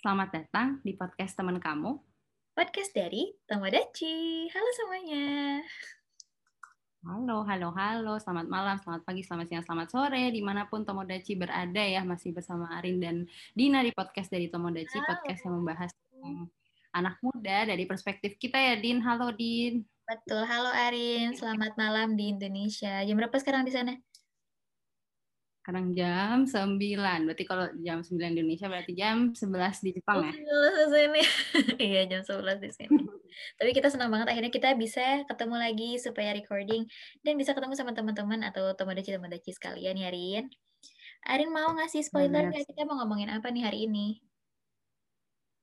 Selamat datang di podcast teman kamu. Podcast dari Tomodachi. Halo semuanya. Halo, halo, halo. Selamat malam, selamat pagi, selamat siang, selamat sore. Di mana pun Tomodachi berada ya, masih bersama Arin dan Dina di podcast dari Tomodachi. Halo. Podcast yang membahas anak muda dari perspektif kita ya, Din. Halo, Din. Betul, halo Arin. Selamat malam di Indonesia. Jam berapa sekarang di sana? Sekarang jam 9. Berarti kalau jam 9 di Indonesia berarti jam 11 di Jepang ya? Oh, sini. iya, jam 11 di sini. Tapi kita senang banget akhirnya kita bisa ketemu lagi supaya recording dan bisa ketemu sama teman-teman atau tomodachi-tomodachi sekalian ya, Arin. Arin mau ngasih spoiler nggak? Kita mau ngomongin apa nih hari ini?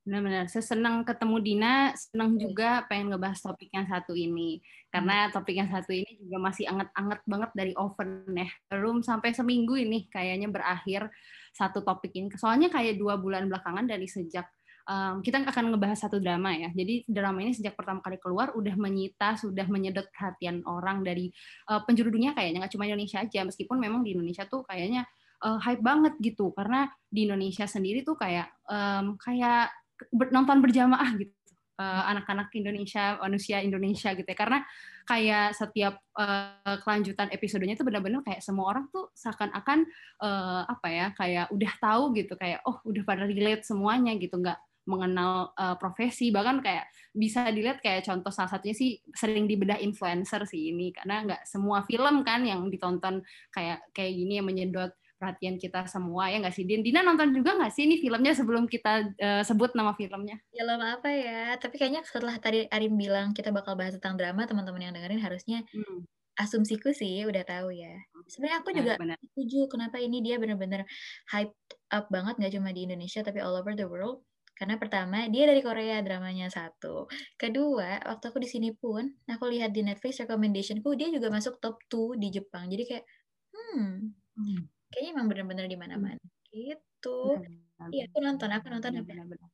Benar-benar. Sesenang ketemu Dina, senang Oke. juga pengen ngebahas topik yang satu ini. Karena topik yang satu ini juga masih anget-anget banget dari oven ya. Belum sampai seminggu ini kayaknya berakhir satu topik ini. Soalnya kayak dua bulan belakangan dari sejak um, kita akan ngebahas satu drama ya. Jadi drama ini sejak pertama kali keluar udah menyita, sudah menyedot perhatian orang dari uh, penjuru dunia kayaknya nggak cuma Indonesia aja. Meskipun memang di Indonesia tuh kayaknya uh, hype banget gitu. Karena di Indonesia sendiri tuh kayak um, kayak nonton berjamaah gitu. Eh, anak-anak Indonesia manusia Indonesia gitu ya. Karena kayak setiap eh, kelanjutan episodenya tuh benar-benar kayak semua orang tuh seakan-akan eh, apa ya kayak udah tahu gitu. Kayak oh udah pada relate semuanya gitu. Nggak mengenal eh, profesi. Bahkan kayak bisa dilihat kayak contoh salah satunya sih sering dibedah influencer sih ini. Karena nggak semua film kan yang ditonton kayak kayak gini yang menyedot perhatian kita semua ya nggak sih Din? Dina nonton juga nggak sih ini filmnya sebelum kita eh, sebut nama filmnya? Film apa ya? Tapi kayaknya setelah tadi Arin bilang kita bakal bahas tentang drama, teman-teman yang dengerin harusnya Hmm, asumsiku sih udah tahu ya. Sebenarnya aku juga benar. setuju kenapa ini dia benar-benar hyped up banget nggak cuma di Indonesia tapi all over the world. Karena pertama dia dari Korea dramanya satu. Kedua waktu aku di sini pun aku lihat di Netflix recommendationku dia juga masuk top 2 di Jepang. Jadi kayak hmm Hmm. Kayaknya emang benar-benar di mana-mana. Gitu. Iya aku nonton aku nonton benar, benar.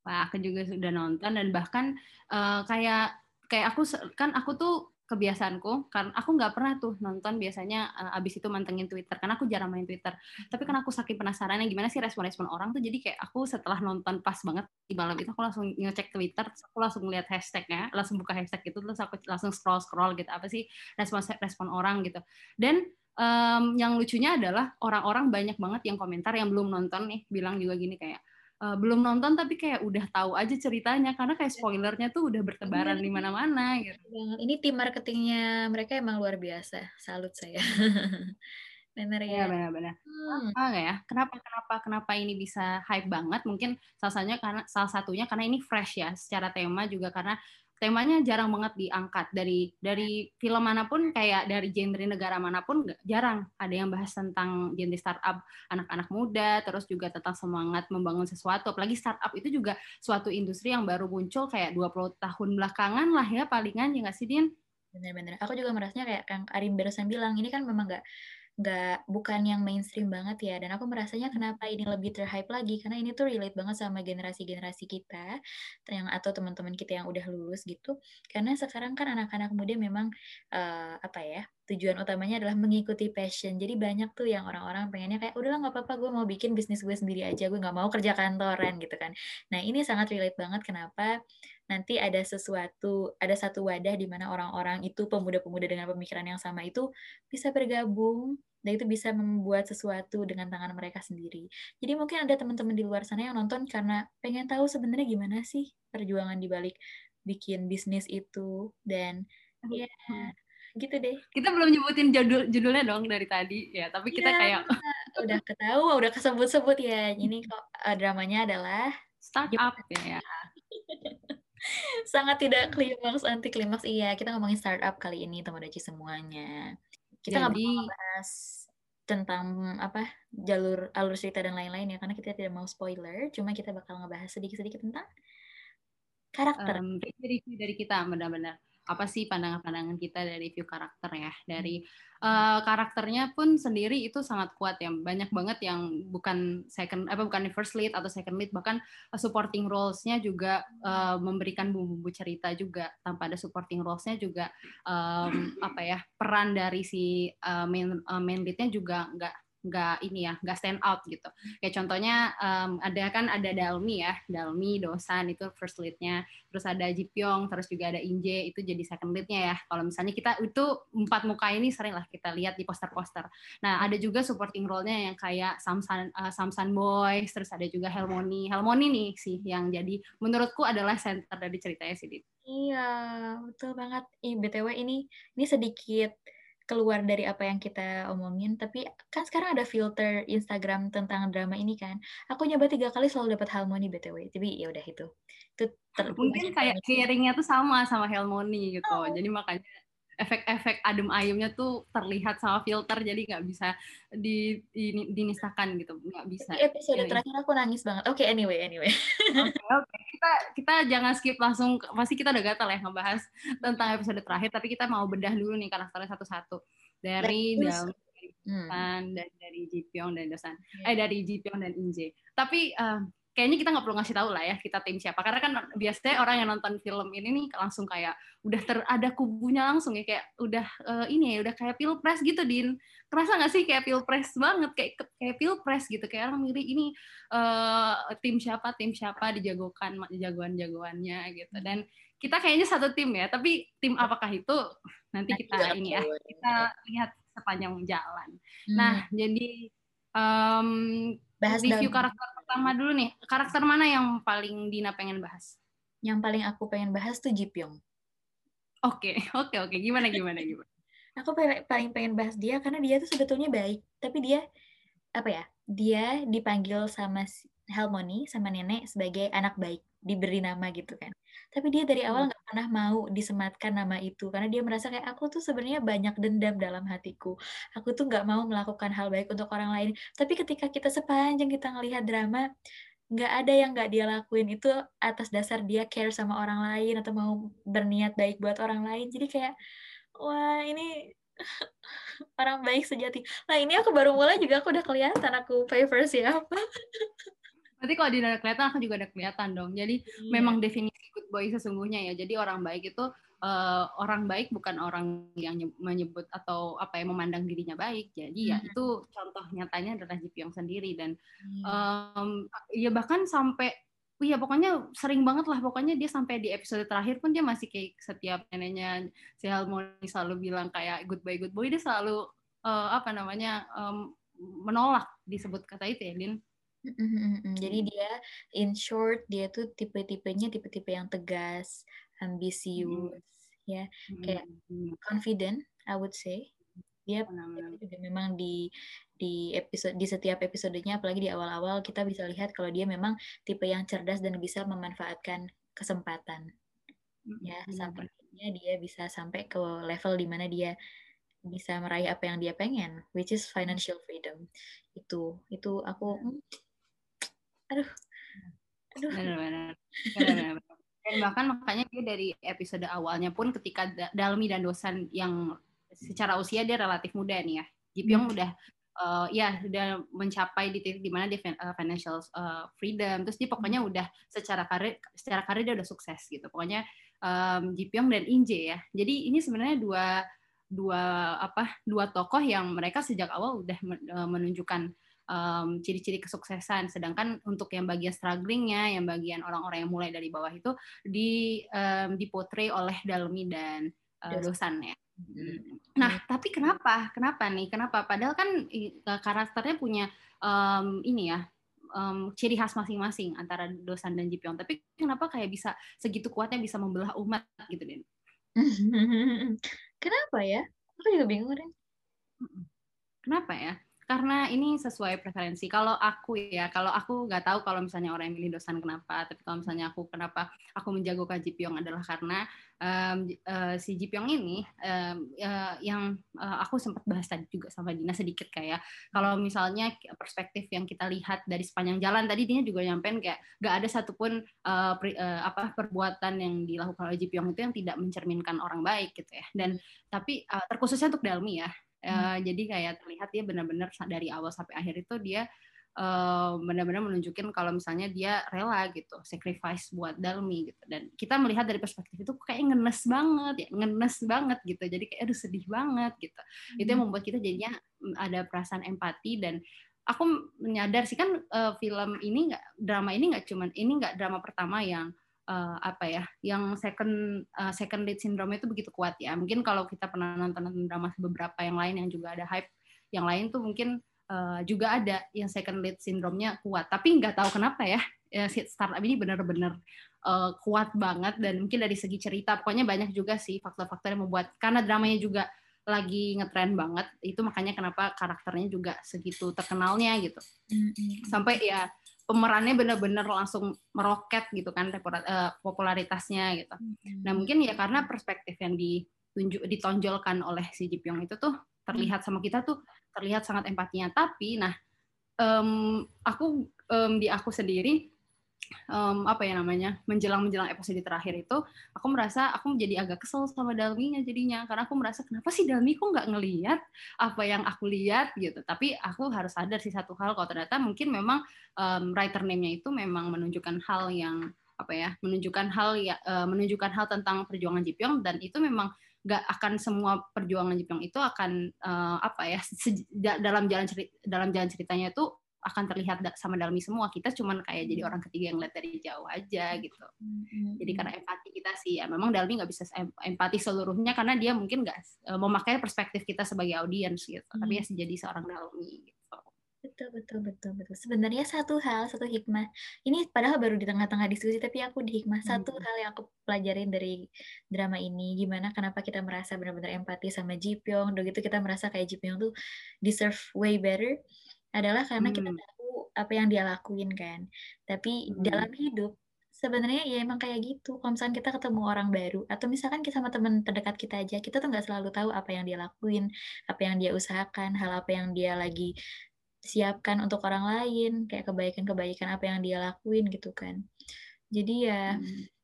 Wah, aku juga sudah nonton dan bahkan eh, kayak kayak aku kan aku tuh kebiasaanku kan aku nggak pernah tuh nonton biasanya eh, abis itu mantengin Twitter karena aku jarang main Twitter. Tapi kan aku saking penasarannya gimana sih respon-respon orang tuh jadi kayak aku setelah nonton pas banget di malam itu aku langsung ngecek Twitter terus aku langsung lihat hashtagnya langsung buka hashtag itu terus aku langsung scroll scroll gitu apa sih respon respon orang gitu. Dan em, yang lucunya adalah orang-orang banyak banget yang komentar yang belum nonton nih bilang juga gini kayak "Eh, belum nonton tapi kayak udah tahu aja ceritanya karena kayak spoilernya tuh udah bertebaran Iya. di mana-mana gitu. banget. Ini tim marketingnya mereka emang luar biasa. Salut saya. Bener Iya ya. benar-benar. Hmm. Nggak ya? Kenapa kenapa kenapa ini bisa hype banget? Mungkin salah satunya karena salah satunya karena ini fresh ya secara tema juga karena temanya jarang banget diangkat dari dari film mana pun kayak dari genre negara mana pun jarang ada yang bahas tentang genre startup anak-anak muda terus juga tentang semangat membangun sesuatu apalagi startup itu juga suatu industri yang baru muncul kayak 20 tahun belakangan lah ya palingan ya nggak sih Din? Bener-bener. Aku juga merasanya kayak yang Arin barusan bilang, ini kan memang nggak nggak bukan yang mainstream banget ya. Dan aku merasanya kenapa ini lebih terhype lagi karena ini tuh relate banget sama generasi-generasi kita yang atau teman-teman kita yang udah lulus gitu. Karena sekarang kan anak-anak muda memang eh, apa ya tujuan utamanya adalah mengikuti passion. Jadi banyak tuh yang orang-orang pengennya kayak udahlah nggak apa-apa gue mau bikin bisnis gue sendiri aja, gue nggak mau kerja kantoran gitu kan. Nah ini sangat relate banget kenapa nanti ada sesuatu, ada satu wadah di mana orang-orang itu pemuda-pemuda dengan pemikiran yang sama itu bisa bergabung dan itu bisa membuat sesuatu dengan tangan mereka sendiri. Jadi mungkin ada teman-teman di luar sana yang nonton karena pengen tahu sebenarnya gimana sih perjuangan di balik bikin bisnis itu dan ya gitu deh. Kita belum nyebutin judul judulnya dong dari tadi ya, tapi kita Iya, kayak udah ketahui, udah kesebut-sebut ya. Ini kok eh, dramanya adalah startup ya. Sangat tidak klimaks anti klimaks. Iya, kita ngomongin startup kali ini Tomodachi semuanya. Kita nggak bakal bahas tentang apa jalur alur cerita dan lain-lain ya karena kita tidak mau spoiler. Cuma kita bakal ngebahas sedikit-sedikit tentang karakter. um, review dari kita benar-benar apa sih pandangan-pandangan kita dari review karakter ya? Dari eh, karakternya pun sendiri itu sangat kuat ya. Banyak banget yang bukan second apa bukan first lead atau second lead bahkan eh, supporting roles-nya juga eh, memberikan bumbu-bumbu cerita juga. Tanpa ada supporting roles-nya juga em, apa ya peran dari si eh, main eh, main lead-nya juga nggak nggak ini ya nggak stand out gitu. Kayak contohnya um, ada kan ada Dalmi ya Dalmi Dosan itu first leadnya. Terus ada Jipyong terus juga ada Inje itu jadi second leadnya ya. Kalau misalnya kita itu empat muka ini sering lah kita lihat di poster-poster. Nah ada juga supporting role-nya yang kayak Samsan uh, Samsan Boys terus ada juga Helmoni. Helmoni nih sih yang jadi menurutku adalah center dari ceritanya sih Iya, betul banget. Ih, BTW ini ini sedikit keluar dari apa yang kita omongin, tapi kan sekarang ada filter Instagram tentang drama ini kan. Aku nyoba tiga kali selalu dapat harmoni btw. Tapi ya udah itu. Itu mungkin kayak sharingnya tuh sama sama harmoni gitu. Oh. Jadi makanya efek-efek adem ayemnya tuh terlihat sama filter jadi nggak bisa di, di dinistakan gitu nggak bisa. Di episode ya, terakhir aku nangis banget. Oke okay, anyway anyway. Oke okay, okay. kita kita jangan skip langsung pasti kita udah gatal ya ngebahas tentang episode terakhir tapi kita mau bedah dulu nih karakternya satu-satu. Dari dalam hmm. dan dari Jipyong dan Dosan yeah. eh dari Jipyong dan Inje tapi uh, kayaknya kita nggak perlu ngasih tahu lah ya kita tim siapa. Karena kan biasanya orang yang nonton film ini nih langsung kayak udah ter ada kubunya langsung ya kayak udah uh, ini ya udah kayak pilpres gitu din. Kerasa nggak sih kayak pilpres banget kayak kayak pilpres gitu. Kayak orang milih ini uh, tim siapa tim siapa dijagokan jagoan-jagoannya gitu. Dan kita kayaknya satu tim ya tapi tim apakah itu nanti kita ini ya kita lihat sepanjang jalan. Hmm. nah jadi um, bahas review karakter pertama dulu nih, karakter mana yang paling Dina pengen bahas? Yang paling aku pengen bahas tuh Jipyong. Oke, okay, oke, okay, oke. Okay. Gimana, gimana, gimana? aku paling pengen bahas dia karena dia tuh sebetulnya baik, tapi dia apa ya? Dia dipanggil sama Helmoni sama nenek sebagai anak baik, diberi nama gitu kan. Tapi dia dari awal hmm. nggak pernah mau disematkan nama itu karena dia merasa kayak aku tuh sebenarnya banyak dendam dalam hatiku. Aku tuh nggak mau melakukan hal baik untuk orang lain. Tapi ketika kita sepanjang kita ngelihat drama, nggak ada yang nggak dia lakuin itu atas dasar dia care sama orang lain atau mau berniat baik buat orang lain. Jadi kayak wah ini orang baik sejati. Nah ini aku baru mulai juga aku udah kelihatan aku favor siapa. Berarti kalau di kelihatan aku juga ada kelihatan dong. Jadi yeah. memang definisi good boy sesungguhnya ya. Jadi orang baik itu uh, orang baik bukan orang yang menyebut atau apa yang memandang dirinya baik. Jadi ya itu contoh nyatanya adalah Jipyong sendiri dan um, ya bahkan sampai Iya pokoknya sering banget lah pokoknya dia sampai di episode terakhir pun dia masih kayak setiap neneknya si Harmony selalu bilang kayak good boy good boy dia selalu uh, apa namanya um, menolak disebut kata itu ya Lin Mm-hmm. Jadi dia, in short, dia tuh tipe-tipenya tipe-tipe yang tegas, ambisius, mm. ya, kayak mm. confident, I would say. Dia juga memang di di episode di setiap episodenya, apalagi di awal-awal kita bisa lihat kalau dia memang tipe yang cerdas dan bisa memanfaatkan kesempatan. Ya, sampai dia bisa sampai ke level di mana dia bisa meraih apa yang dia pengen, which is financial freedom. Itu itu aku aduh. Aduh. Benar-benar dan bahkan makanya dia dari episode awalnya pun ketika Dalmi dan Dosan yang secara usia dia relatif muda nih ya. Jipyong hmm. udah uh, ya sudah mencapai di titik di mana dia uh, financial uh, freedom. Terus dia pokoknya hmm. udah secara karir secara karir dia udah sukses gitu. Pokoknya um, Jipyong dan Inje ya. Jadi ini sebenarnya dua dua apa dua tokoh yang mereka sejak awal udah menunjukkan um, ciri-ciri kesuksesan. Sedangkan untuk yang bagian strugglingnya, yang bagian orang-orang yang mulai dari bawah itu di um, dipotret oleh Dalmi dan uh, Dosan ya. Hmm. Nah, tapi kenapa? Kenapa nih? Kenapa? Padahal kan karakternya punya um, ini ya, um, ciri khas masing-masing antara Dosan dan Jipyong. Tapi kenapa kayak bisa segitu kuatnya bisa membelah umat gitu, Den? kenapa ya? Aku juga bingung, Den. Kenapa ya? Karena ini sesuai preferensi. Kalau aku ya, kalau aku nggak tahu kalau misalnya orang yang milih dosan kenapa, tapi kalau misalnya aku kenapa aku menjagokan Jipyong adalah karena um, uh, si Jipyong ini um, uh, yang uh, aku sempat bahas tadi juga sama Dina sedikit kayak kalau misalnya perspektif yang kita lihat dari sepanjang jalan tadi Dina juga nyampein kayak nggak ada satupun uh, pri, uh, apa perbuatan yang dilakukan oleh Jipyong itu yang tidak mencerminkan orang baik gitu ya. Dan tapi uh, terkhususnya untuk Dalmi ya Uh, hmm. Jadi kayak terlihat dia benar-benar dari awal sampai akhir itu dia uh, benar-benar menunjukin kalau misalnya dia rela gitu sacrifice buat Dalmi gitu dan kita melihat dari perspektif itu kayak ngenes banget ya ngenes banget gitu jadi kayak aduh sedih banget gitu hmm. itu yang membuat kita jadinya mm, ada perasaan empati dan aku menyadar sih kan uh, film ini nggak drama ini nggak cuman ini nggak drama pertama yang uh, apa ya yang second uh, second lead syndrome itu begitu kuat ya. Mungkin kalau kita pernah nonton, nonton drama beberapa yang lain yang juga ada hype yang lain tuh mungkin uh, juga ada yang second lead syndrome-nya kuat. Tapi nggak tahu kenapa ya startup ini benar-benar uh, kuat banget dan mungkin dari segi cerita pokoknya banyak juga sih faktor-faktor yang membuat karena dramanya juga lagi ngetren banget itu makanya kenapa karakternya juga segitu terkenalnya gitu. Sampai ya pemerannya benar-benar langsung meroket gitu kan uh, popularitasnya gitu. Nah mungkin ya karena perspektif yang ditunjuk ditonjolkan oleh si Ji Pyong itu tuh terlihat sama kita tuh terlihat sangat empatinya. Tapi nah um, aku um, di aku sendiri um, apa ya namanya menjelang menjelang episode terakhir itu aku merasa aku menjadi agak kesel sama Dalminya jadinya. Karena aku merasa kenapa sih Dalmi kok nggak ngelihat apa yang aku lihat? Gitu. Tapi aku harus sadar sih satu hal kalau ternyata mungkin memang um, writer name-nya itu memang menunjukkan hal yang apa ya menunjukkan hal ya uh, menunjukkan hal tentang perjuangan Jipyong. Dan itu memang nggak akan semua perjuangan Jepang itu akan uh, apa ya dalam jalan cerita, dalam jalan ceritanya itu akan terlihat sama Dalmi semua. Kita cuman kayak jadi hmm. orang ketiga yang lihat dari jauh aja gitu. Hmm. jadi karena empati kita sih ya. Memang Dalmi nggak bisa empati seluruhnya karena dia mungkin nggak uh, memakai perspektif kita sebagai audiens gitu. Hmm. tapi ya jadi seorang Dalmi gitu. Betul betul betul betul. Sebenarnya satu hal satu hikmah. Ini padahal baru di tengah-tengah diskusi tapi aku di hikmah satu hal yang aku pelajarin dari drama ini. Gimana kenapa kita merasa benar-benar empati sama Ji Pyong. Udah gitu kita merasa kayak Ji Pyong tuh deserve way better adalah karena hmm. kita tahu apa yang dia lakuin kan. Tapi hmm. dalam hidup sebenarnya ya emang kayak gitu. Kalau misalkan kita ketemu orang baru atau misalkan kita sama teman terdekat kita aja, kita tuh nggak selalu tahu apa yang dia lakuin, apa yang dia usahakan, hal apa yang dia lagi siapkan untuk orang lain, kayak kebaikan-kebaikan apa yang dia lakuin gitu kan. Jadi ya hmm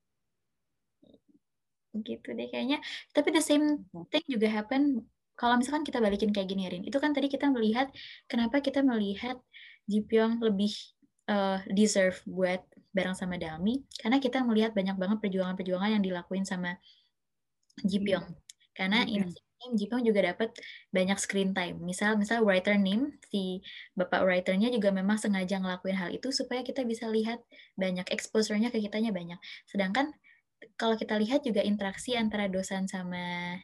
gitu deh kayaknya. Tapi the same thing juga happen kalau misalkan kita balikin kayak gini Rin, itu kan tadi kita melihat kenapa kita melihat Ji Pyong lebih uh, deserve buat bareng sama Dami karena kita melihat banyak banget perjuangan-perjuangan yang dilakuin sama Ji Pyong. Karena ini Ji Pyong juga dapat banyak screen time. Misal misal writer name si bapak writernya juga memang sengaja ngelakuin hal itu supaya kita bisa lihat banyak exposure-nya ke kitanya banyak. Sedangkan kalau kita lihat juga interaksi antara dosan sama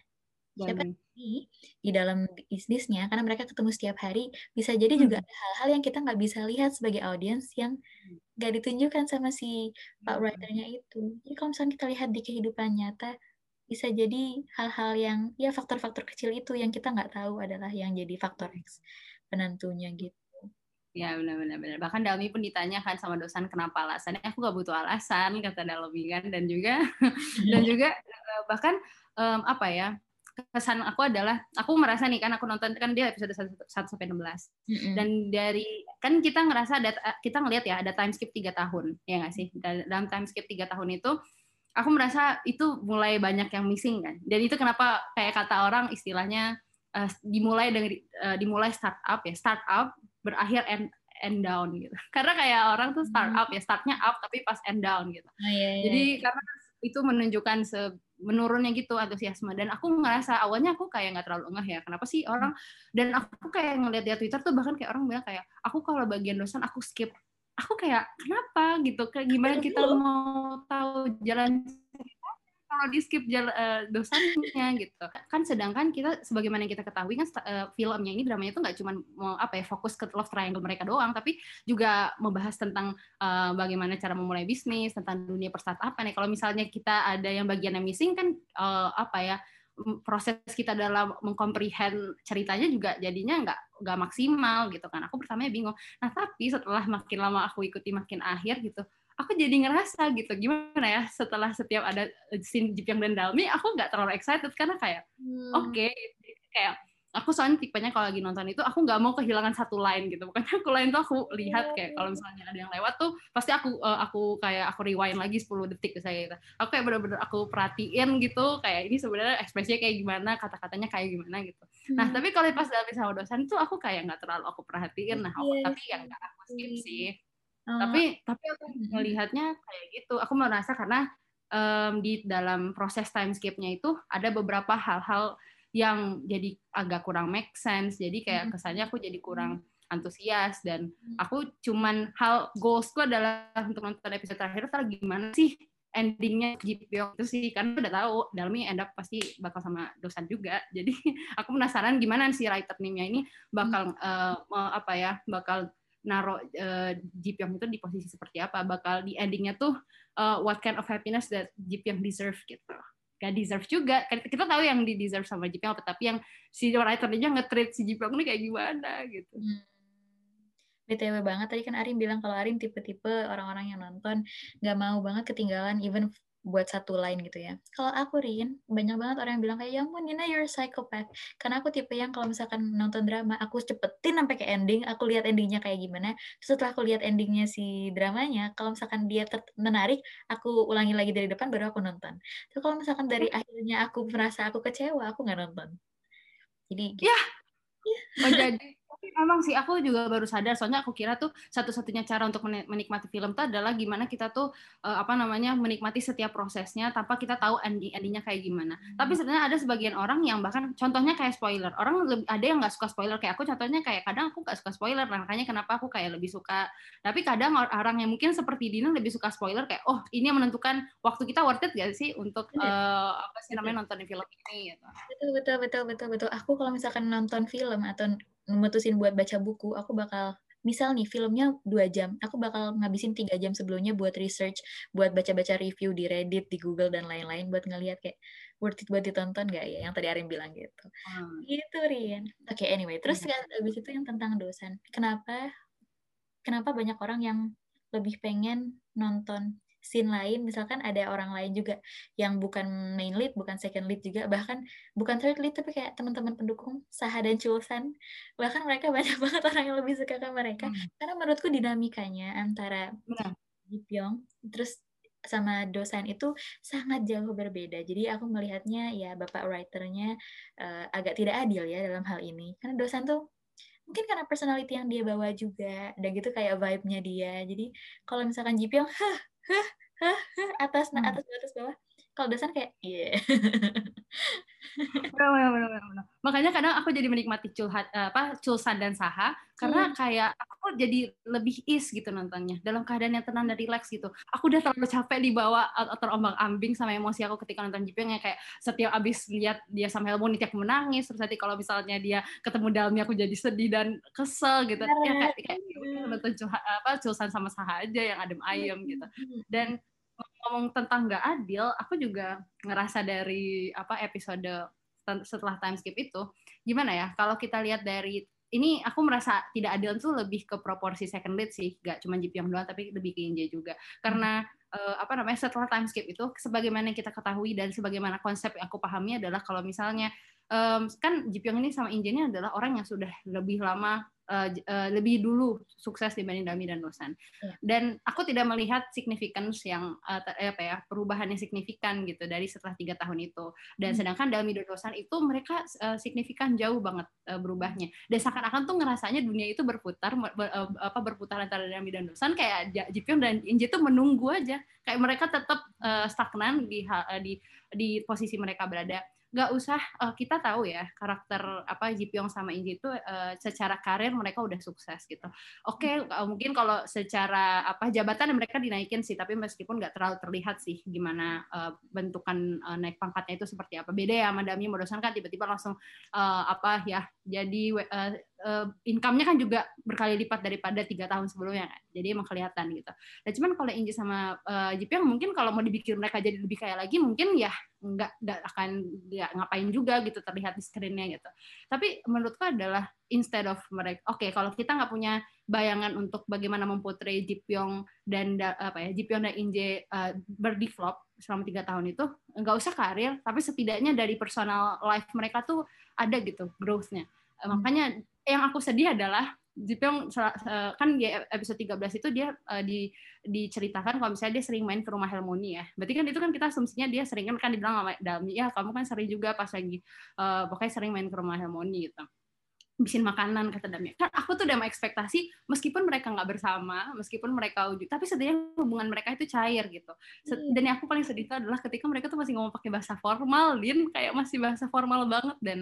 siapa ini di dalam bisnisnya karena mereka ketemu setiap hari bisa jadi juga hmm. ada hal-hal yang kita nggak bisa lihat sebagai audiens yang nggak ditunjukkan sama si pak hmm. writernya itu jadi kalau misalnya kita lihat di kehidupan nyata bisa jadi hal-hal yang ya faktor-faktor kecil itu yang kita nggak tahu adalah yang jadi faktor X penentunya gitu Ya benar-benar. Bahkan Dalmi pun ditanyakan sama dosen kenapa alasannya. Aku gak butuh alasan kata Dalmi kan dan juga dan juga eh, bahkan um, apa ya kesan aku adalah aku merasa nih kan aku nonton kan dia episode 1 sampai 16. Mm-hmm. Dan dari kan kita ngerasa ada kita ngelihat ya ada time skip tiga tahun ya nggak sih? Dalam time skip tiga tahun itu aku merasa itu mulai banyak yang missing kan. Dan itu kenapa kayak kata orang istilahnya uh, dimulai dari uh, dimulai startup ya, startup berakhir end end down gitu. Karena kayak orang tuh startup mm. ya startnya up tapi pas end down gitu. Oh, iya, iya. Jadi karena itu menunjukkan se menurunnya gitu antusiasme. Dan aku ngerasa awalnya aku kayak nggak terlalu ngeh ya kenapa sih orang dan aku kayak ngeliat di Twitter tuh bahkan kayak orang bilang kayak aku kalau bagian dosen aku skip. Aku kayak kenapa? Gitu kayak gimana kita mau tahu jalan kalau di skip jala, uh, dosannya gitu. Kan sedangkan kita sebagaimana yang kita ketahui kan uh, filmnya ini dramanya itu nggak cuma mau apa ya fokus ke love triangle mereka doang tapi juga membahas tentang uh, bagaimana cara memulai bisnis tentang dunia apa nih kalau misalnya kita ada yang bagian yang missing kan uh, apa ya proses kita dalam mengkomprehend ceritanya juga jadinya nggak nggak maksimal gitu kan. Aku pertamanya bingung. Nah tapi setelah makin lama aku ikuti makin akhir gitu aku jadi ngerasa gitu. Gimana ya setelah setiap ada scene Jipyong dan Dalmi aku nggak terlalu excited karena kayak hmm. oke okay, kayak aku soalnya tipenya kalau lagi nonton itu aku nggak mau kehilangan satu line gitu. Bukan aku line tuh aku lihat kayak kalau misalnya ada yang lewat tuh pasti aku uh, aku kayak aku rewind lagi 10 detik saya gitu. Aku kayak bener-bener aku perhatiin gitu kayak ini sebenarnya ekspresinya kayak gimana kata-katanya kayak gimana gitu. Nah hmm. tapi kalau pas dalam sama dosen tuh aku kayak nggak terlalu aku perhatiin. Nah aku, yeah. tapi yang nggak aku skip sih oh. tapi tapi aku melihatnya kayak gitu. Aku merasa karena um, di dalam proses time skip-nya itu ada beberapa hal-hal yang jadi agak kurang make sense. Jadi kayak kesannya aku jadi kurang antusias dan aku cuman hal goalsku adalah untuk nonton episode terakhir terus gimana sih endingnya Jipyong itu sih karena udah tahu dalamnya end up pasti bakal sama dosan juga. Jadi aku penasaran gimana sih writer nimnya ini bakal hmm. uh, apa ya bakal naruh uh, Jipyong itu di posisi seperti apa bakal di endingnya tuh uh, what kind of happiness that Jipyong deserve gitu. Gak deserve juga. Kan kita tahu yang di deserve sama Jipyong apa tapi yang si writernya nge-treat si Jipyong ini kayak gimana gitu. Hmm. BTW banget. Tadi kan Arin bilang kalau Arin tipe-tipe orang-orang yang nonton nggak mau banget ketinggalan even buat satu line gitu ya. Kalau aku Rin, banyak banget orang yang bilang kayak, ya ampun Nina you're a psychopath. Karena aku tipe yang kalau misalkan nonton drama, aku cepetin sampai ke ending, aku lihat endingnya kayak gimana. Terus setelah aku lihat endingnya si dramanya, kalau misalkan dia menarik, aku ulangi lagi dari depan baru aku nonton. Terus kalau misalkan dari akhirnya aku merasa aku kecewa, aku nggak nonton. Jadi gitu. Ya, ya. menjadi memang sih aku juga baru sadar soalnya aku kira tuh satu-satunya cara untuk menikmati film itu adalah gimana kita tuh uh, apa namanya menikmati setiap prosesnya tanpa kita tahu ending endingnya kayak gimana. Hmm. Tapi sebenarnya ada sebagian orang yang bahkan contohnya kayak spoiler. Orang lebih, ada yang nggak suka spoiler kayak aku contohnya kayak kadang aku nggak suka spoiler makanya kenapa aku kayak lebih suka. Tapi kadang orang yang mungkin seperti Dina lebih suka spoiler kayak oh ini yang menentukan waktu kita worth it gak sih untuk uh, apa sih namanya nonton film ini gitu. Betul betul betul betul betul. Aku kalau misalkan nonton film atau memutusin buat baca buku, aku bakal misal nih filmnya dua jam, aku bakal ngabisin tiga jam sebelumnya buat research, buat baca-baca review di Reddit, di Google dan lain-lain, buat ngelihat kayak worth it buat ditonton gak ya, yang tadi Arin bilang gitu. Hmm. Gitu Rin. Oke, okay, anyway, terus hmm. habis itu yang tentang dosen. Kenapa kenapa banyak orang yang lebih pengen nonton scene lain misalkan ada orang lain juga yang bukan main lead bukan second lead juga bahkan bukan third lead tapi kayak teman-teman pendukung Saha dan Chulsan bahkan mereka banyak banget orang yang lebih suka ke mereka hmm. karena menurutku dinamikanya antara Ji Pyong terus sama dosen itu sangat jauh berbeda. Jadi aku melihatnya ya bapak writernya uh, agak tidak adil ya dalam hal ini. Karena dosen tuh mungkin karena personality yang dia bawa juga dan gitu kayak vibe-nya dia. Jadi kalau misalkan Ji Pyong, hah hah hah atas hmm. atas atas bawah kalau dosen kayak iya yeah. makanya kadang aku jadi menikmati culhat apa culsan dan saha karena hmm. kayak aku jadi lebih is gitu nontonnya dalam keadaan yang tenang dan rileks gitu. Aku udah terlalu capek dibawa atau terombang ambing sama emosi aku ketika nonton Jipyong yang kayak setiap abis lihat dia sama Helmut aku menangis terus nanti kalau misalnya dia ketemu dalamnya aku jadi sedih dan kesel gitu. Ya kayak, kayak ya nonton culhat apa culsan sama saha aja yang adem ayem gitu. Hmm. dan ngomong tentang nggak adil, aku juga ngerasa dari apa episode setelah time skip itu gimana ya? Kalau kita lihat dari ini aku merasa tidak adil itu lebih ke proporsi second lead sih, gak cuma Jipyong doang tapi lebih ke Inje juga. Karena uh, apa namanya setelah time skip itu sebagaimana yang kita ketahui dan sebagaimana konsep yang aku pahami adalah kalau misalnya um, kan Jipyong ini sama Inje ini adalah orang yang sudah lebih lama uh, uh, lebih dulu sukses dibanding Dami dan Dosan. Yeah. Dan aku tidak melihat significance yang uh, apa ya perubahan yang signifikan gitu dari setelah tiga tahun itu. Dan hmm. sedangkan Dami dan Dosan itu mereka uh, signifikan jauh banget uh, berubahnya. Dan seakan-akan tuh ngerasanya dunia itu berputar ber, uh, apa berputar antara Dami dan Dosan kayak Jipyong dan Inje itu menunggu aja. Kayak mereka tetap uh, stagnan di uh, di di posisi mereka berada nggak usah uh, kita tahu ya karakter apa Ji Pyong sama Inji itu uh, secara karir mereka udah sukses gitu. Oke, okay, uh, mungkin kalau secara apa jabatan mereka dinaikin sih, tapi meskipun nggak terlalu terlihat sih gimana uh, bentukan uh, naik pangkatnya itu seperti apa. Beda ya sama Dami Modosan kan tiba-tiba langsung uh, apa ya jadi uh, uh, income-nya kan juga berkali lipat daripada tiga tahun sebelumnya kan. Jadi emang kelihatan gitu. Nah cuman kalau Inji sama uh, Jipyong mungkin kalau mau dibikin mereka jadi lebih kaya lagi mungkin ya nggak nggak akan ya ngapain juga gitu terlihat di screen-nya gitu. Tapi menurutku adalah instead of mereka oke okay, kalau kita nggak punya bayangan untuk bagaimana memputri Jipyong dan apa ya Jipyong dan Inje uh, berdevelop selama tiga tahun itu nggak usah karir tapi setidaknya dari personal life mereka tuh ada gitu growth-nya. Makanya yang aku sedih adalah Jipyong kan di episode 13 itu dia uh, di diceritakan kalau misalnya dia sering main ke rumah Helmoni ya. Berarti kan itu kan kita asumsinya dia sering kan kan dibilang sama Dalmi, ya kamu kan sering juga pas lagi uh, pokoknya sering main ke rumah Helmoni gitu bikin makanan kata Damia. Kan aku tuh udah mau ekspektasi meskipun mereka nggak bersama, meskipun mereka wujud, tapi setidaknya hubungan mereka itu cair gitu. Hmm. Dan yang aku paling sedih itu adalah ketika mereka tuh masih ngomong pakai bahasa formal, Din kayak masih bahasa formal banget dan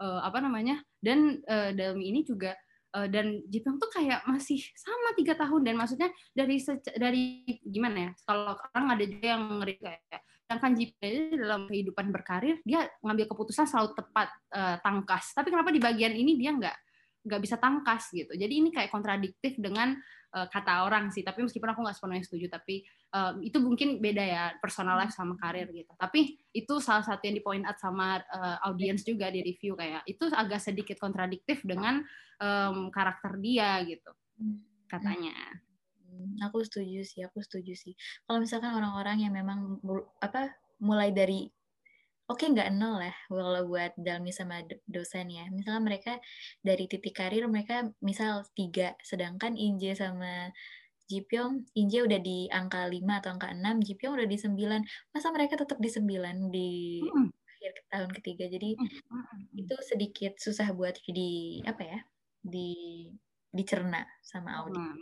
uh, apa namanya? Dan uh, dalam ini juga uh, dan Jepang tuh kayak masih sama tiga tahun dan maksudnya dari dari gimana ya kalau orang ada juga yang ngeri kayak sedangkan Jipang dalam kehidupan berkarir dia ngambil keputusan selalu tepat uh, tangkas. Tapi kenapa di bagian ini dia nggak nggak bisa tangkas gitu? Jadi ini kayak kontradiktif dengan uh, kata orang sih. Tapi meskipun aku nggak sepenuhnya setuju tapi uh, itu mungkin beda ya personal life sama karir gitu. Tapi itu salah satu yang di point out sama uh, audience juga di review. Kayak itu agak sedikit kontradiktif dengan um, karakter dia gitu katanya. Hmm, aku setuju sih, aku setuju sih. Kalau misalkan orang-orang yang memang apa mulai dari oke okay, nggak nol lah kalau buat Dalmi sama dosen ya. Misalnya mereka dari titik karir mereka misal tiga, sedangkan Inje sama Jipyong, Inje udah di angka 5 atau angka 6, Jipyong udah di 9. Masa mereka tetap di 9 di hmm. akhir tahun ketiga. Jadi hmm. itu sedikit susah buat di apa ya? di dicerna sama Audi. Hmm,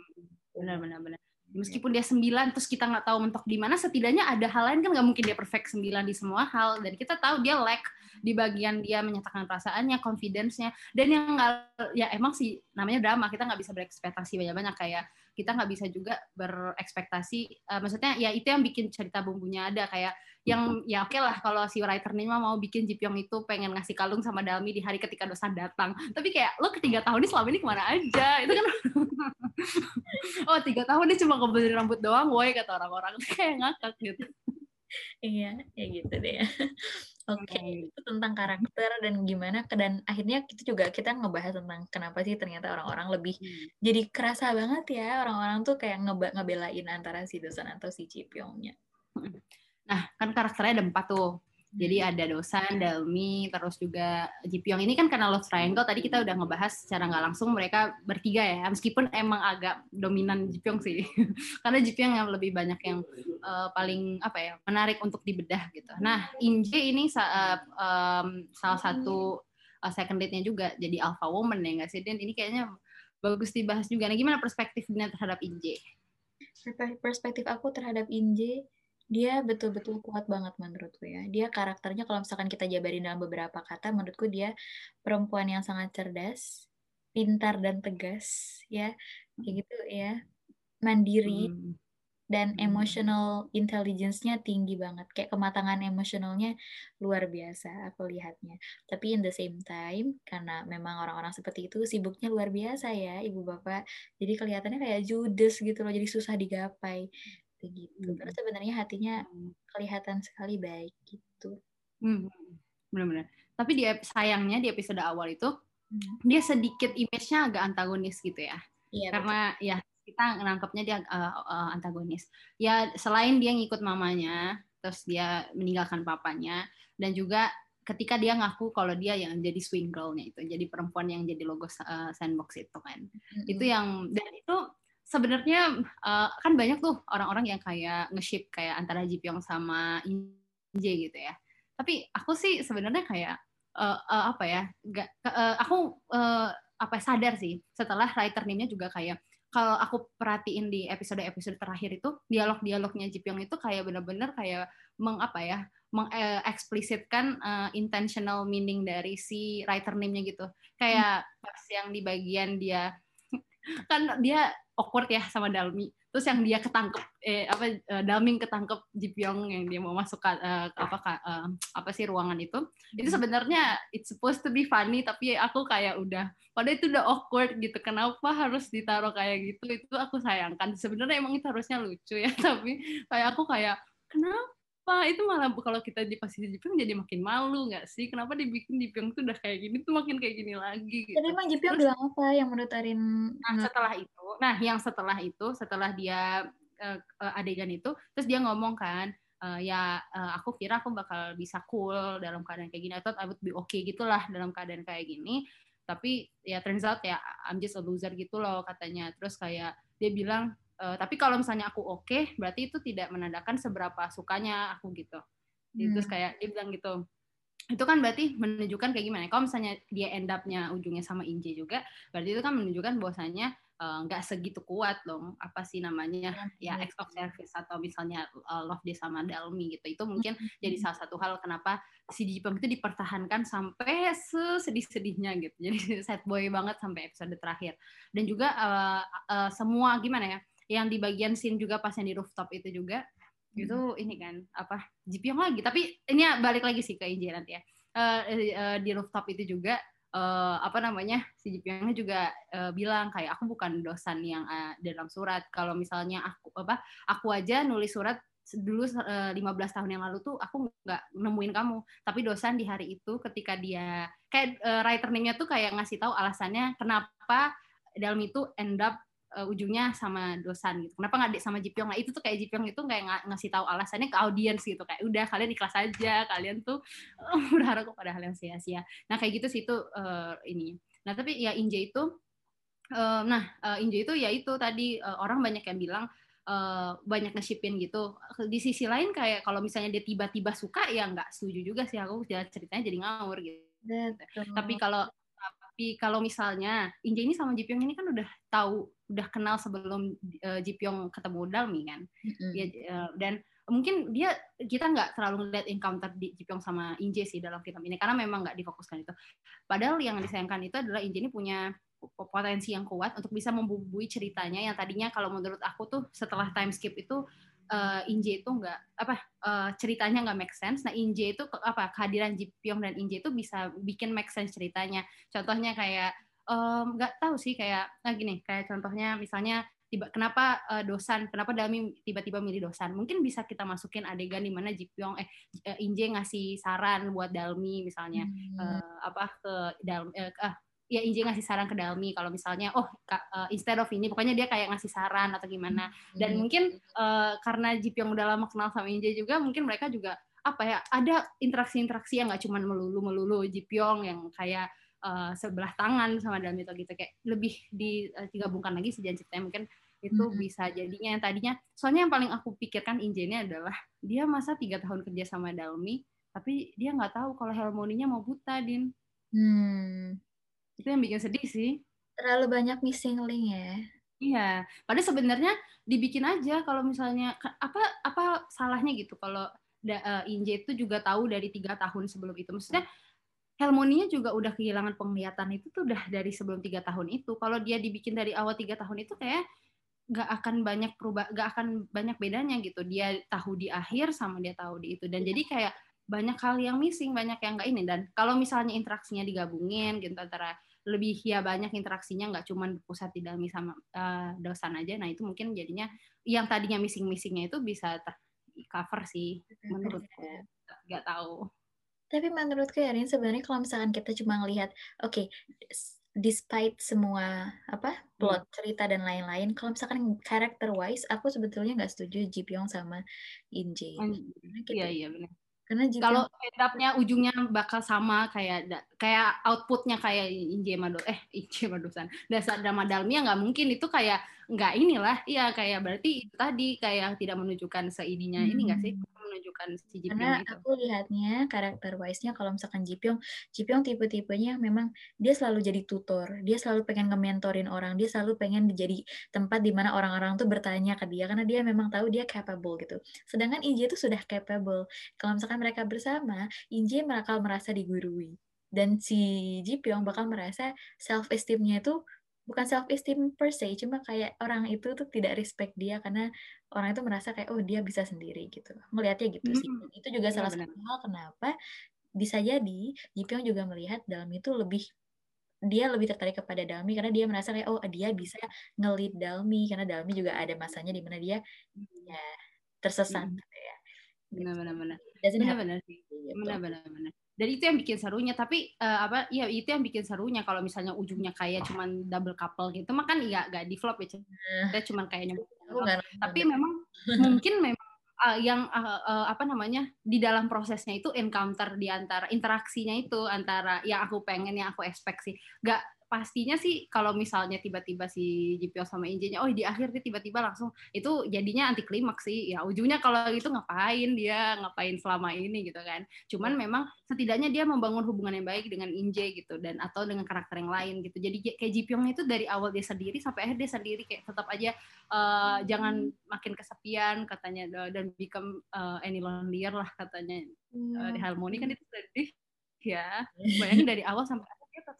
benar benar benar. Meskipun dia sembilan terus kita nggak tahu mentok di mana, setidaknya ada hal lain kan nggak mungkin dia perfect sembilan di semua hal. Dan kita tahu dia lack di bagian dia menyatakan perasaannya, confidence-nya. Dan yang nggak ya emang sih namanya drama kita nggak bisa berekspektasi banyak-banyak. Kayak kita nggak bisa juga berekspektasi uh, maksudnya ya itu yang bikin cerita bumbunya ada kayak yang ya oke okay lah kalau si writer ini mau bikin Jipyong itu pengen ngasih kalung sama Dalmi di hari ketika dosa datang. Tapi kayak lo ketiga tahun ini selama ini ke mana aja? Itu kan oh tiga tahun dia cuma ngebenerin rambut doang woi kata orang-orang. Kayak ngakak gitu. Iya ya gitu deh Oke, okay. itu tentang karakter dan gimana dan akhirnya itu juga kita ngebahas tentang kenapa sih ternyata orang-orang lebih hmm. jadi kerasa banget ya orang-orang tuh kayak ngebe ngebelain antara si Dosan atau si Cipyongnya. Nah, kan karakternya ada empat tuh. Jadi hmm. ada Dosan, Dalmi, terus juga Jipyong. Ini kan karena Love Triangle, tadi kita udah ngebahas secara nggak langsung mereka bertiga ya. Meskipun emang agak dominan Jipyong sih. karena Jipyong yang lebih banyak yang uh, paling apa ya menarik untuk dibedah gitu. Nah, Inje ini uh, um, salah satu uh, second date-nya juga jadi alpha woman ya nggak sih? Dan ini kayaknya bagus dibahas juga. Nah, gimana perspektifnya terhadap Inje? Perspektif aku terhadap Inje dia betul-betul kuat banget menurutku ya. Dia karakternya kalau misalkan kita jabarin dalam beberapa kata, menurutku dia perempuan yang sangat cerdas, pintar dan tegas, ya, kayak gitu ya, mandiri hmm. dan hmm. emotional intelligence-nya tinggi banget. Kayak kematangan emosionalnya luar biasa aku lihatnya. Tapi in the same time, karena memang orang-orang seperti itu sibuknya luar biasa ya, ibu bapak. Jadi kelihatannya kayak judes gitu loh, jadi susah digapai gitu. Hmm. Terus sebenarnya hatinya kelihatan sekali baik gitu. Hmm. Benar-benar. Tapi di sayangnya di episode awal itu hmm. dia sedikit image-nya agak antagonis gitu ya. Iya, Karena betul. ya kita nangkepnya dia uh, uh, antagonis. Ya selain dia ngikut mamanya, terus dia meninggalkan papanya dan juga ketika dia ngaku kalau dia yang jadi swing girl-nya itu, jadi perempuan yang jadi logo uh, sandbox itu kan. Mm-hmm. Itu yang dan itu sebenarnya uh, kan banyak tuh orang-orang yang kayak nge-ship kayak antara Jipyong sama Inje gitu ya. Tapi aku sih sebenarnya kayak uh, uh, apa ya? Gak, uh, aku uh, apa ya, sadar sih setelah writer name-nya juga kayak kalau aku perhatiin di episode-episode terakhir itu dialog-dialognya Jipyong itu kayak bener-bener kayak meng apa ya mengeksplisitkan uh, intentional meaning dari si writer name-nya gitu kayak pas yang di bagian dia kan dia awkward ya sama Dalmi. Terus yang dia ketangkep eh apa uh, Dalming ketangkep Jipyong yang dia mau masuk ke uh, apa uh, apa sih ruangan itu. Itu hmm. sebenarnya it's supposed to be funny tapi aku kayak udah pada itu udah awkward gitu. Kenapa harus ditaruh kayak gitu? Itu aku sayangkan. Sebenarnya emang itu harusnya lucu ya tapi kayak aku kayak kenapa apa? Itu malah kalau kita di posisi Jepang jadi makin malu nggak sih? Kenapa dibikin Jepang tuh udah kayak gini tuh makin kayak gini lagi gitu. tapi emang Jepang bilang apa yang menurut Arin nah setelah itu nah yang setelah itu setelah dia uh, adegan itu terus dia ngomong kan uh, ya uh, aku kira aku bakal bisa cool dalam keadaan kayak gini. Atau I would be okay gitulah dalam keadaan kayak gini. Tapi ya turns out ya I'm just a loser gitu loh katanya. Terus kayak dia bilang uh, tapi kalau misalnya aku oke okay, berarti itu tidak menandakan seberapa sukanya aku gitu. Hmm. terus kayak dia bilang gitu. Itu kan berarti menunjukkan kayak gimana? Kalau misalnya dia end up-nya ujungnya sama Inje juga berarti itu kan menunjukkan bahwasanya Eh, nggak uh, segitu kuat dong. Apa sih namanya? Ya ex of service atau misalnya uh, love dia sama Dalmi gitu. Itu mungkin jadi salah satu hal kenapa si Jipeng itu dipertahankan sampai sesedih-sedihnya gitu. Jadi sad boy banget sampai episode terakhir. Dan juga uh, uh, semua gimana ya yang di bagian scene juga pas yang di rooftop itu juga. Hmm. itu ini kan apa Jipyong lagi. Tapi ini balik lagi sih ke Inje nanti ya. Uh, uh, di rooftop itu juga uh, apa namanya si Jipyongnya juga uh, bilang kayak aku bukan dosan yang uh, dalam surat. Kalau misalnya aku apa aku aja nulis surat dulu uh, 15 tahun yang lalu tuh aku nggak nemuin kamu. Tapi dosan di hari itu ketika dia kayak uh, writer name-nya tuh kayak ngasih tahu alasannya kenapa dalam itu end up uh, ujungnya sama dosan gitu. Kenapa nggak sama Jipyong? Nah itu tuh kayak Jipyong itu kayak ng ngasih tahu alasannya ke audiens gitu kayak udah kalian ikhlas aja, kalian tuh uh, berharap kepada hal yang sia-sia. Nah kayak gitu sih itu uh, ini. Nah tapi ya Inje itu, uh, nah uh, Inje itu ya itu tadi uh, orang banyak yang bilang uh, banyak nge-shipin gitu. Di sisi lain kayak kalau misalnya dia tiba-tiba suka ya nggak setuju juga sih aku ceritanya jadi ngawur gitu. Betul. Tapi kalau tapi kalau misalnya Inje ini sama Jipyong ini kan udah tahu, udah kenal sebelum uh, Jipyong ketemu Dalmi kan, mm-hmm. ya, uh, dan mungkin dia kita nggak terlalu ngeliat encounter di Jipyong sama Inje sih dalam film ini karena memang nggak difokuskan itu. Padahal yang disayangkan itu adalah Inje ini punya potensi yang kuat untuk bisa membubui ceritanya yang tadinya kalau menurut aku tuh setelah time skip itu uh, Inje itu nggak apa uh, ceritanya nggak make sense. Nah Inje itu apa kehadiran Ji Pyong dan Inje itu bisa bikin make sense ceritanya. Contohnya kayak nggak um, tahu sih kayak nah gini kayak contohnya misalnya tiba kenapa uh, dosan kenapa Dalmi tiba-tiba milih dosan mungkin bisa kita masukin adegan di mana Ji Pyong eh Inje ngasih saran buat Dalmi misalnya hmm. uh, apa ke Dalmi uh, uh, ya Inji ngasih saran ke Dalmi kalau misalnya oh uh, instead of ini pokoknya dia kayak ngasih saran atau gimana. Dan hmm. mungkin uh, karena Jip yang udah lama kenal sama Inji juga mungkin mereka juga apa ya ada interaksi-interaksi yang nggak cuma melulu melulu Jipyong yang kayak uh, sebelah tangan sama Dalmi atau gitu. Kayak lebih digabungkan lagi sejalan ceritanya mungkin itu hmm. bisa jadinya yang tadinya soalnya yang paling aku pikirkan Inje ini adalah dia masa tiga tahun kerja sama Dalmi tapi dia nggak tahu kalau harmoninya mau buta din. Hmm itu yang bikin sedih sih. Terlalu banyak missing link ya. Iya. Padahal sebenarnya dibikin aja kalau misalnya apa apa salahnya gitu kalau uh, Inje itu juga tahu dari tiga tahun sebelum itu. Maksudnya Helmoninya juga udah kehilangan penglihatan itu tuh udah dari sebelum tiga tahun itu. Kalau dia dibikin dari awal tiga tahun itu kayak nggak akan banyak perubah nggak akan banyak bedanya gitu. Dia tahu di akhir sama dia tahu di itu. Dan jadi kayak banyak hal yang missing banyak yang nggak ini. Dan kalau misalnya interaksinya digabungin gitu antara lebih ya banyak interaksinya nggak cuma pusat di dalam sama uh, dosan aja nah itu mungkin jadinya yang tadinya missing missingnya itu bisa ter cover sih menurutku nggak tahu tapi menurutku ya Rin sebenarnya kalau misalkan kita cuma ngelihat oke okay, despite semua apa plot hmm. cerita dan lain-lain kalau misalkan character wise aku sebetulnya nggak setuju Ji Pyong sama In Jae. Gitu. Iya iya benar. Karena jika kalau end ujungnya bakal sama kayak kayak outputnya kayak Inje Mado eh Inje Madosan dasar drama Dalmi ya nggak mungkin. Itu kayak nggak inilah iya kayak berarti itu tadi kayak tidak menunjukkan seidinya hmm. ini nggak sih menunjukkan si Ji Karena itu. aku lihatnya karakter wise-nya kalau misalkan Ji Pyong, Ji Pyong tipe-tipenya memang dia selalu jadi tutor, dia selalu pengen nge-mentorin orang, dia selalu pengen jadi tempat di mana orang-orang tuh bertanya ke dia karena dia memang tahu dia capable gitu. Sedangkan Inje itu sudah capable. Kalau misalkan mereka bersama, Inje bakal merasa digurui dan si Ji Pyong bakal merasa self esteemnya itu bukan self esteem per se cuma kayak orang itu tuh tidak respect dia karena orang itu merasa kayak oh dia bisa sendiri gitu. Melihatnya gitu sih. Hmm. itu juga ya, salah satu hal kenapa bisa jadi Jipyong juga melihat dalam itu lebih dia lebih tertarik kepada Dalmi karena dia merasa kayak oh dia bisa ngelit Dalmi karena Dalmi juga ada masanya di mana dia ya tersesat gitu ya benar-benar benar benar-benar sih benar-benar benar. dan itu yang bikin serunya tapi uh, apa ya itu yang bikin serunya kalau misalnya ujungnya kayak cuman double couple gitu. Mah kan ya gak di flop ya kita cuman kayaknya tapi memang mungkin memang uh, yang uh, uh, apa namanya di dalam prosesnya itu encounter di antara interaksinya itu antara yang aku pengen yang aku sih. Gak pastinya sih kalau misalnya tiba-tiba si JPO sama Injenya, oh di akhir dia tiba-tiba langsung itu jadinya anti klimaks sih. Ya ujungnya kalau itu ngapain dia ngapain selama ini gitu kan. Cuman memang setidaknya dia membangun hubungan yang baik dengan Inje gitu dan atau dengan karakter yang lain gitu. Jadi kayak Jipyong itu dari awal dia sendiri sampai akhir dia sendiri kayak tetap aja uh, jangan makin kesepian katanya dan become uh, any lonelier lah katanya. Uh, di Harmoni kan itu sedih ya. Bayangin dari awal sampai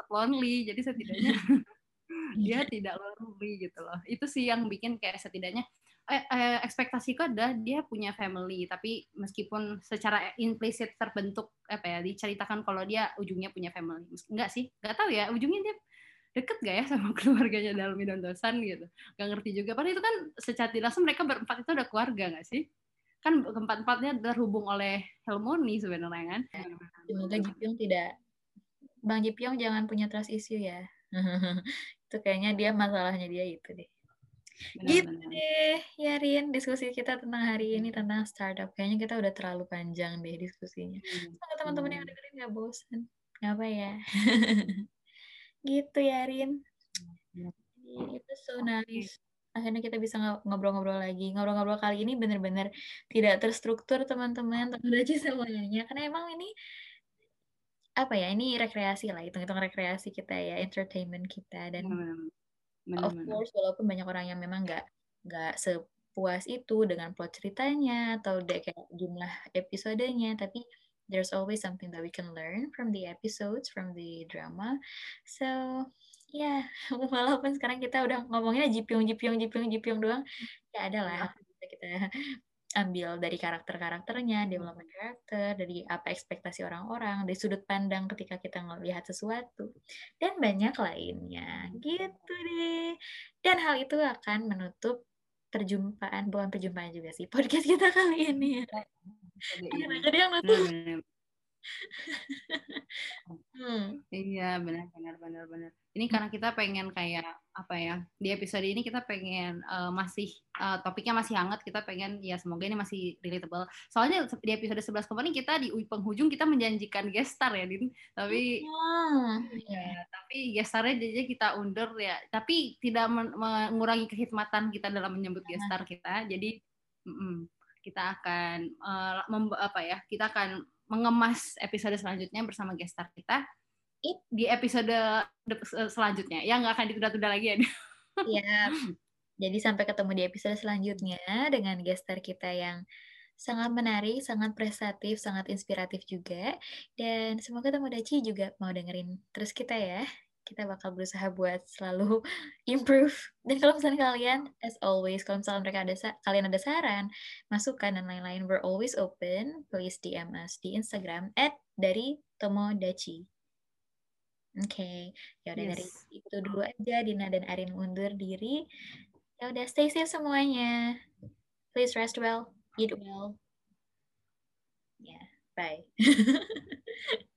lonely. Jadi setidaknya dia tidak lonely gitu loh. Itu sih yang bikin kayak setidaknya eh, eh, ekspektasiku ada dia punya family. Tapi meskipun secara implisit terbentuk apa ya diceritakan kalau dia ujungnya punya family. Enggak sih? Nggak tahu ya ujungnya dia deket gak ya sama keluarganya dalam Dondosan gitu? Gak ngerti juga. Padahal itu kan secara tidak langsung mereka berempat itu udah keluarga gak sih? Kan keempat-empatnya terhubung oleh Helmoni sebenarnya kan? Semoga Jipyong tidak Bang Jipyong jangan punya trust issue ya. itu kayaknya dia masalahnya dia itu deh. Benar, gitu benar. deh, Yarin. Diskusi kita tentang hari ini tentang startup. Kayaknya kita udah terlalu panjang deh diskusinya. Hmm. Semoga teman-teman yang dengerin gak bosan. Apa ya? gitu, Yarin. Itu so nice. Akhirnya kita bisa ngobrol-ngobrol lagi. Ngobrol-ngobrol kali ini bener-bener tidak terstruktur, teman-teman. Tapi udah semuanya. Karena emang ini apa ya ini rekreasi lah hitung-hitung rekreasi kita ya entertainment kita dan benar, of course walaupun banyak orang yang memang nggak nggak sepuas itu dengan plot ceritanya atau deh kayak jumlah episodenya tapi there's always something that we can learn from the episodes from the drama so ya yeah, walaupun sekarang kita udah ngomongnya jipiung jipiung jipiung jipiung doang ya ada lah iya. kita ambil dari karakter-karakternya, hmm. development karakter, dari apa ekspektasi orang-orang, dari sudut pandang ketika kita melihat sesuatu, dan banyak lainnya. Gitu deh. Dan hal itu akan menutup perjumpaan, bukan perjumpaan juga sih, podcast kita kali ini. Jadi yang nutup. Hmm. Iya benar benar benar benar. Ini karena kita pengen kayak apa ya di episode ini kita pengen uh, masih uh, topiknya masih hangat kita pengen ya semoga ini masih relatable. Soalnya di episode 11 kemarin kita di penghujung kita menjanjikan gestar ya Din. Tapi hmm. ya tapi gestarnya jadi kita undur ya. Tapi tidak mengurangi kehidmatan kita dalam menyebut gestar kita. Jadi mm -mm, kita akan uh, apa ya kita akan mengemas episode selanjutnya bersama guest star kita di episode selanjutnya. Ya nggak akan ditunda-tunda lagi ya. Iya. Jadi sampai ketemu di episode selanjutnya dengan guest star kita yang sangat menarik, sangat prestatif, sangat inspiratif juga. Dan semoga Tomodachi juga mau dengerin terus kita ya kita bakal berusaha buat selalu improve. Dan kalau misalnya kalian, as always, kalau misalnya mereka ada kalian ada saran, masukan dan lain-lain, we're always open. Please DM us di Instagram at dari Tomodachi. Oke, okay. ya udah yes. dari itu dulu aja Dina dan Arin undur diri. Ya udah stay safe semuanya. Please rest well, eat well. Yeah, bye.